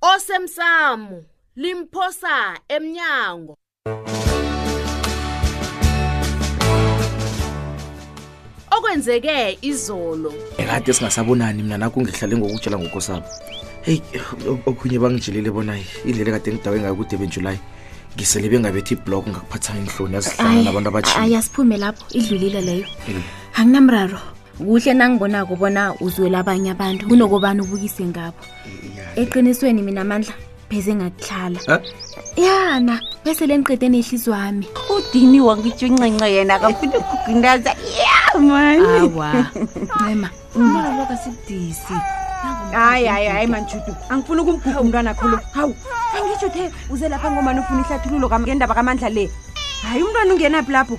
osemsamo limphosa emnyango okwenzeke izolo ekade singasabonani mina nakho ngihlale ngokutshela ngokosabo heyi okhunye bangijelile bona indlela ekade ngidawe ngayo kude benjulayi ngisele bengabethi iblog ngakuphathana inhloni yazihlangana nabantu abathini asiphume lapho idlulile leyo hmm. anginamraro kuhle nangibonako bona uzwela abanye abantu kunokobani ubukise ngabo eqinisweni mina amandla pheze ngakuhlala eh? yana bese le ngiqede nehlizi wami udini wangitsho incenco yena akafuni ukugugundaza ya mani awa ncema umalo kasidisi hayi hayi hayi manjudu angifuni ukumguga umntwana kholo hawu angitsho the uze lapha ngomani ufuna ihlathululo ngendaba kamandla le hayi umntwana ungenaphi lapho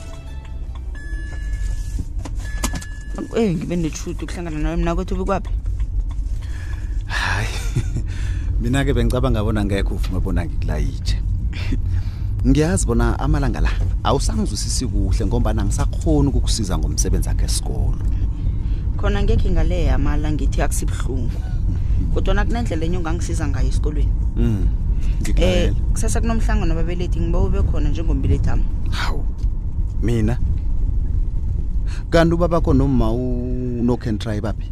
ey eh, ngibe netruth ukuhlangana nawe mna kwethu bikwaphi hayi mina-ke bengicabanga bona ngekho ufuma bona ngikulayitshe ngiyazi bona amalanga la awusangizwisisi kuhle ngombana ngisakhona ukukusiza ngomsebenzi akhe esikolo khona ngekhe ngaleya amala ngithi akusibuhlungu kodwa nakunendlela enye ongangisiza ngayo esikolweni um kusasa kunomhlangano ababelethi ngiba ube khona njengombelethi ami hawu mina kanti ubabakho nomma unokentry baphi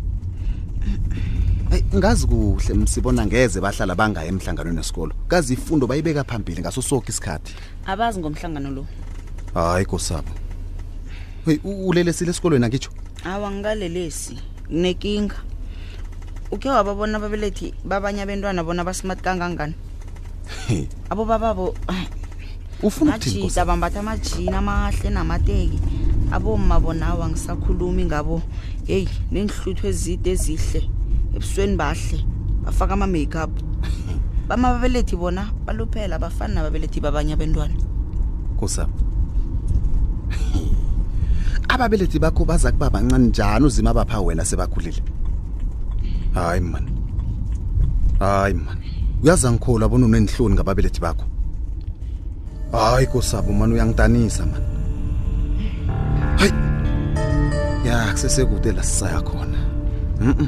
Hey ngazi kuhle msibona ngeze bahlala bangaye emhlanganweni wesikolo. Kazi ifundo bayibeka phambili ngaso sonke isikhathi. abazi ngomhlangano lo Hayi kosabo. Hey u- ulelesile esikolweni angitsho. awa ngikalelesi nginekinga uke wababona ababelethi babanye abentwana bona basmart kangangani abo bababo ufuna ukuthini majita Nkosi? bambatha amajini amahle namateki aboma bonawo angisakhulumi ngabo heyi neenhluthu ezide ezihle ebusweni bahle bafaka ama-makeup bamababelethi bona baluphela abafani nababelethi babanye abentwana kosami ababelethi bakho baza kuba bancane njani uzima bapha wena sebakhulile hayi mani hayi mani uyazi angikholwa bona uneenhloni ngababelethi bakho hayi kosabo mani uyangidanisa mani hayi ya kusesekude la sisaya khona mm -mm.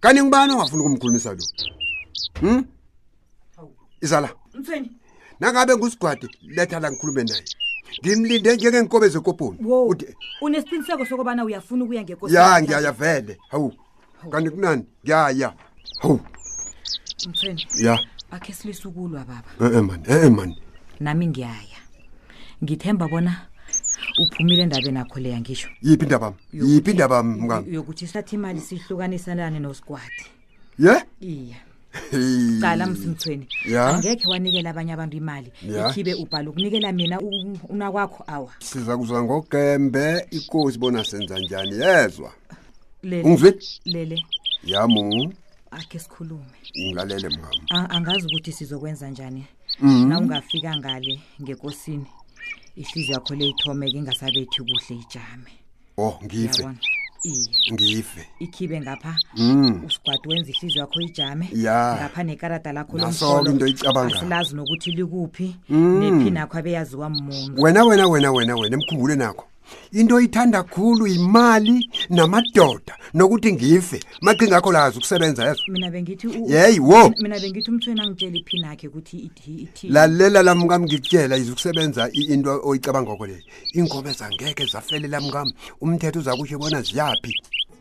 kani ngibani ongafuni ukumkhulumisa lo hmm? izala nangabe ngusigwadi letha la ngikhulume naye ngimlinde njengenkobe zekoponi unesiqiniseko sokubana uyafuna ukuya ngekosi ya ngiyaya vele hawu kanti kunani ngiyaya hawu ya akhe silisa ukulwa baba e-e mani e-e mani nami ngiyaya ngithemba bona uphumile endabeni akho leya ngisho yiphi indaba yiphi indaba mngani yokuthi sathi imali sihlukaniselane nosigwadi ye iya cala msimthweni angekhe wanikela abanye abantu imali ikhibe ubhala ukunikela mina una kwakho awa siza kuzwa ngogembe ikosi bona senza njani yezwa ungizwe lele yamu akhe sikhulume ngilalele mama angazi ukuthi sizokwenza njani Mhm. nawungafika ngale ngekosini ihliziyo yakho le ithomeke ingasabethi kuhle ijame oh ngife Uyabona? iye ngife ikhibe ngapha Mm. usigwadi wenza ihliziyo yakho ijame Ya. ngapha nekarada lakho Naso-ke lomholo, into oyicabangayo. asilazi nokuthi likuphi Mm. nephi nakho abeyaziwa muntu wena wena wena wena wena emkhumbule nakho into oyithanda khulu yimali namadoda nokuthi ngife maqingakho lazi ukusebenza yezo mina bengithi yeyi wo mina bengithi umthweni angitshela iphinakhe ukuthi ithi lalela la mkami ngikutshela yize ukusebenza into oyicabangoko leyo iinkobe zangeke zafelela mkami umthetho uza kusho bona ziyaphi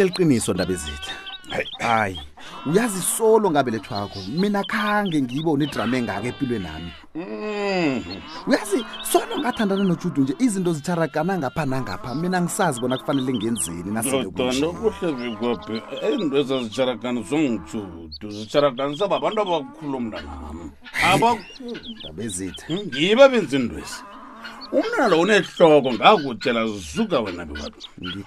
ngikutshela iqiniso ndaba ezitha hayi uyazisolo ngabelethwakho mina khange ngiyibone idrama engaka empilweni nami uyazi solo ngathandana nojudu nje izinto zitharagana ngapha nangapha mina ngisazi bona kufanele ngenzeni nasele ndoda kunje nokuhle bikwaphi iinto ezazitsharakana zongijudu zitsharakanisa babantu abakhulu mntanami abaku ndaba ezitha ngiba benza iintwezi umntwana lo unehloko ngakutshela zisuka wena bekwabo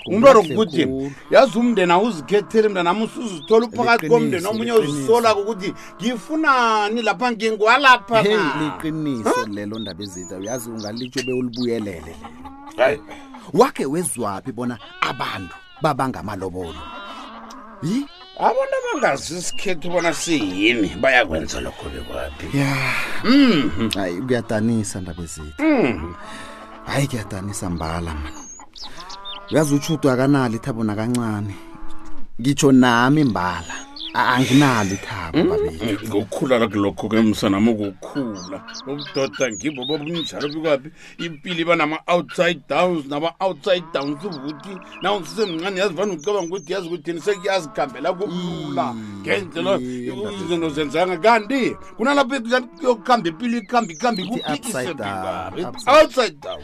umntwana ukuthi yazi umndeni awuzikhetheli mntana ami usuzithola uphakathi komndeni omunye uzisolako ukuthi ngifunani lapha ngingwalapha liqiniso lelo ndaba ezita uyazi ungalitsho bewulibuyelele wakhe wezwaphi bona abantu babangamalobolo yi abantu abangazi isikhethu bona siyini bayakwenza lokho bekwaphi ya Mhm. hayi kuyadanisa ndaba ezethu Mhm. hayi kuyadanisa mbala man uyazi utshudu akanalo ithabo nakancane ngitsho nami mbala a- anginalo ithabo Mm. babethu ngokukhula kulokho ke msanami ukukhula ubudoda ngibo bobunjalo bikwaphi impilo iba nama-outside downs nama-outside downs ukuthi na usisemncane yazi vane ucabanga ukuthi yazi ukuthi thini sekuyazikhambela kubula ngendlela izinto zenzanga kanti kunalapho yokuhamba impilo ikhambi ikhambi kuphikiseutside down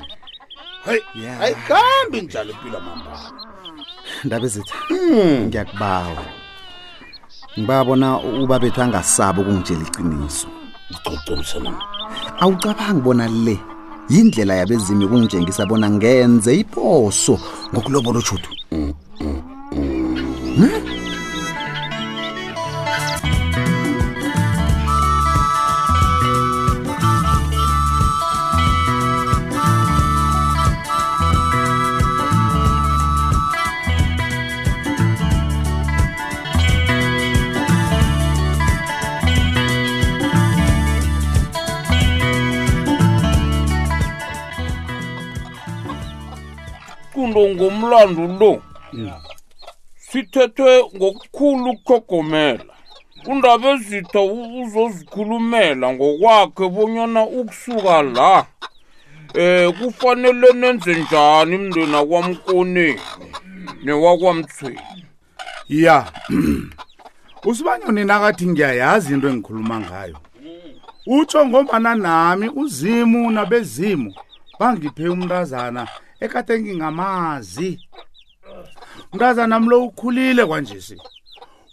heyi ayikhambi njalo impilo amambala ndaba ezitha hmm. ngiyakubawa ngibabona ubabethu angasabi ukungitshela iqiniso ngicocobisa na awucabangi bona le yindlela yabezimu yokungitshengisa bona ngenze iposo ngokulobola utshudu mm, mm, mm. hmm? ngomlando lo sithethwe ngokukhulu ukuthogomela undaba ezitha uzozikhulumela ngokwakhe bonyana ukusuka la um kufanele nenze njani mndeni akwamkoneni newakwamthweni ya usibanyoni nakathi ngiyayazi into engikhuluma ngayo utsho ngombana nami uzimu nabezimu bangiphe umntazana ekade ngingamazi mntazana mlo ukhulile kwanjesi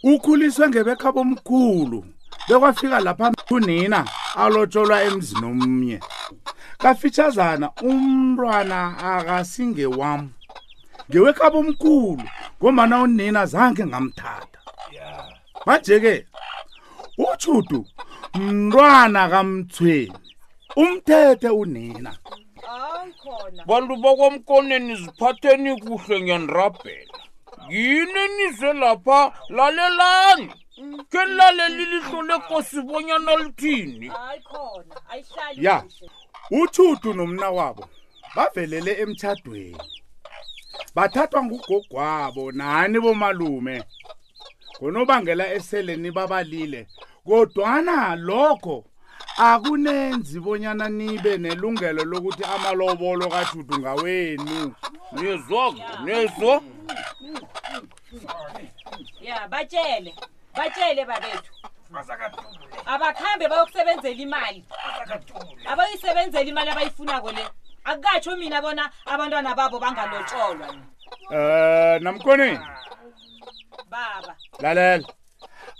ukhuliswe ngebekhabo omkhulu bekwafika lapha kunina alotsholwa emzini omnye kafitshazana umntwana akasingewam ngewekhabo omkhulu ngomana unina zange ngamthatha manje-ke utshudu mntwana kamthweni umthethe unina bantu bakwamkoneni ziphatheni kuhle ngiyanirabhela yini nize lapha lalelani mm. ke nilaleli lihlo lekosi bonyana lithini ya uthudu nomna wabo bavelele emtshadweni bathathwa ngugogwabo nani bomalume ngonobangela eseleni babalile kodwana lokho akunenzi bonyana nibe nelungelo lokuthi amalobolo kajudu ngawenu nizwa nizwa ya batshele batshele babethu abakhambe bayokusebenzela imali abayisebenzela imali abayifunako le akukatsho mina bona abantwana babo bangalotsholwa um namkoneni baba lalela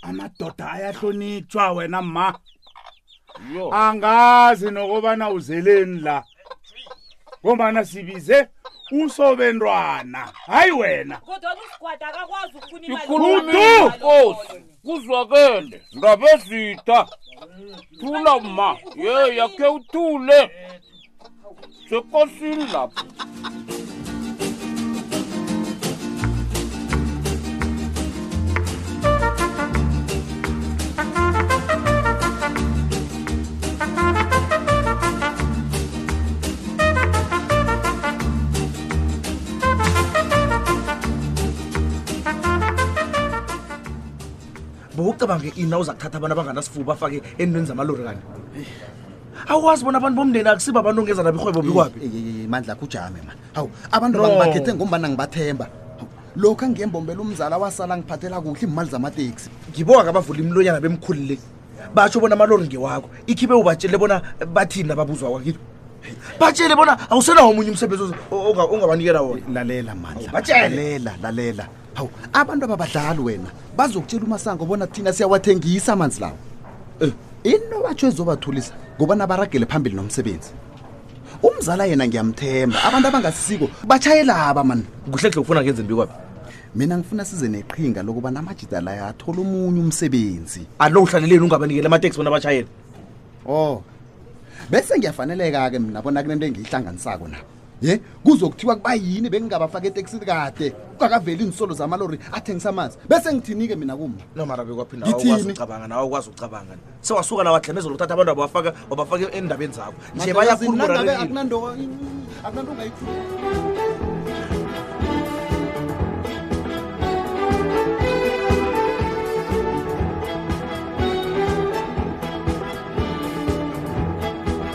amadoda ayahlonitshwa wena ma angazi nokobana uzeleni la ngombana sibize usobentwana hayi wena kuzwakele ndabezitha thula ma ye yakhe uthule Ce consul-là. bowucabange ini na uzakuthatha abantu abanganasifuba afake entweni zamalori kani awazi bona abantu bomndeni akusiba abantu ongeza nabirhwebo bikwaphi Ey, ey, ey, mandla kujame ma hawu abantu No. bangibakhethe ngombana ngibathemba Hawu, lokhu angiyembombela umzala wasala ngiphathela kuhle iimali zamateksi ngibowa kabavula imilonyana bemkhulu le batsho bona amalori ngewakho ikhibe ubatshele bona bathini ababuzwa kwakini batshele bona awusenawo omunye umsebenzi oza- onga- ongabanikela wona lalela mandla Batshele. lalela lalela hawu abantu ababadlali wena bazokutshela umasango bona thina siyawathengisa amanzi lawo Eh, into batsho ezobathulisa ngobana baragele phambili nomsebenzi umzala yena ngiyamthemba abantu abangasisiko batshayelaba mani kuhle kuhle ufuna ngenze mbi kwabi mina ngifuna size neqhinga lokuba namajida layo athole omunye umsebenzi alo uhlaleleni ungabanikeli amateksi bona batshayele o bese ngiyafaneleka-ke mna bona kunento engiyihlanganisako na ye kuzokuthiwa kuba yini bengingabafaka eteksini kade kungakaveli iinsolo zamalori athengisa amanzi bese ngithini-ke mina kuma no mara bekwaphinda Ngithini? awukwazi ucabanga nawe awukwazi ucabanga sewasuka nawe adlemezela ukuthatha abantu abo wafaka wabafaka endabeni zakho nje bayakhulumula nale into. akunanto akunanto ungayikhuluma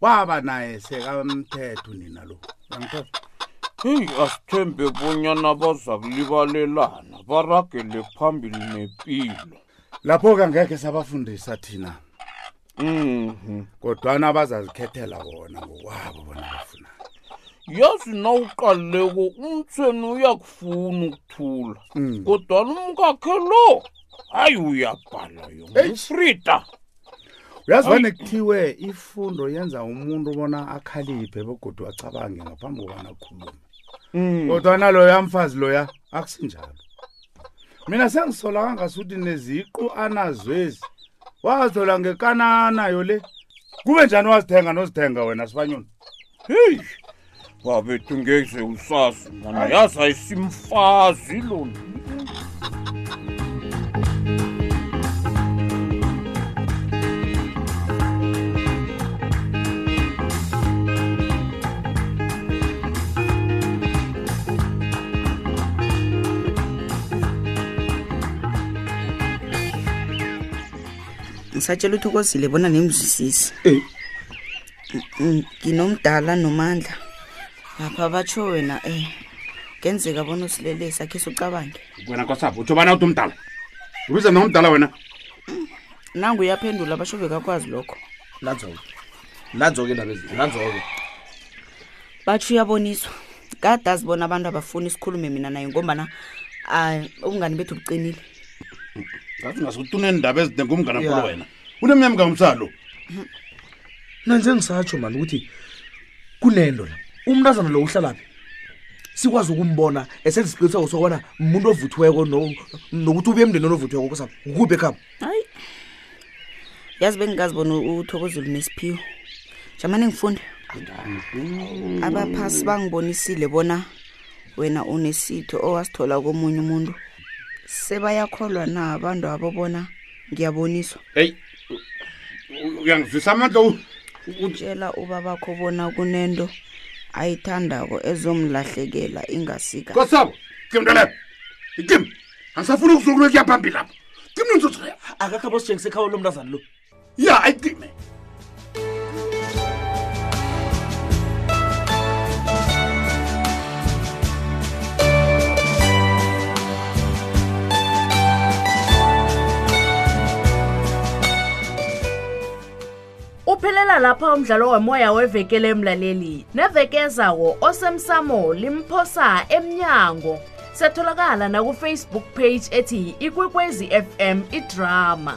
waba naye sekamthetho nina lo yangithetha heyi asithembe bonyana baza kulibalelana baragele phambili nempilo lapho-ke angekhe sabafundisa thina mhm kodwana bazazikhethela bona ngokwabo bona bafuna yazi na uqaleko umthweni uyakufuna ukuthula Mm. kodwana umkakhe lo hayi uyabhala yo Eish. ngufrida uyazi vane kuthiwe ifundo yenza umuntu bona akhaliphe begodu acabange ngaphambi kobana akhulume Mm. kodwana loya mfazi loya akusinjalo mina sengisola kangasuthi neziqu anazwezi wazithola ngekananayo le kube njani wazithenga nozithenga wena sibanyoni heyi babethu ngeze usazi mona yazi ayisimfazi lona ngisatshela ukuthi ukozile bona nemzwisisi nginomdala nomandla ngapha batsho wena um eh, ngenzeka bona usilelesi akhe sucabange wena kwasapho utsho bana uthi umdala ubiza nomdala wena mm, nangu uyaphendula basho bekakwazi lokho lanzoke lanzoke ndaba ezi lanzoke batsho uyaboniswa kade azibona abantu abafuni sikhulume mina naye ngombana um ubungani bethu buqinile ngathi ngasuthi uneendaba ezide ngumngana kolo wena unemnyamka umsalo nanze ngisatsho mani ukuthi kunento la umntazana lo uhlalaphi sikwazi ukumbona esenza isiqiniseko sokubona muntu ovuthiweko nokuthi ubuye emndeni onovuthiweko kusapho kukuphi ekhabo hayi yazi bengingazi bona uthokozulu nesiphiwo jamane ngifunde abaphasi bangibonisile bona wena unesitho owasithola komunye umuntu sebayakholwa na abantu abo bona ngiyaboniswa eyi uyangizwisa amandla u- u- tshela ubabakho bona kunento ayithandako ezomlahlekela ingasika kosabo kim ntoleyo ikim angisafuni ukuzukulu kuya phambili lapho kim nontsotsoya akakho abositshengisa ekhabo lomntazana lo ya ayikime Uphelela lapha umdlalo womoya wevekele emlaleli. Nevekezawo osemsamo limphosa emnyango. Setholakala na ku Facebook page ethi Ikwekwezi FM iDrama.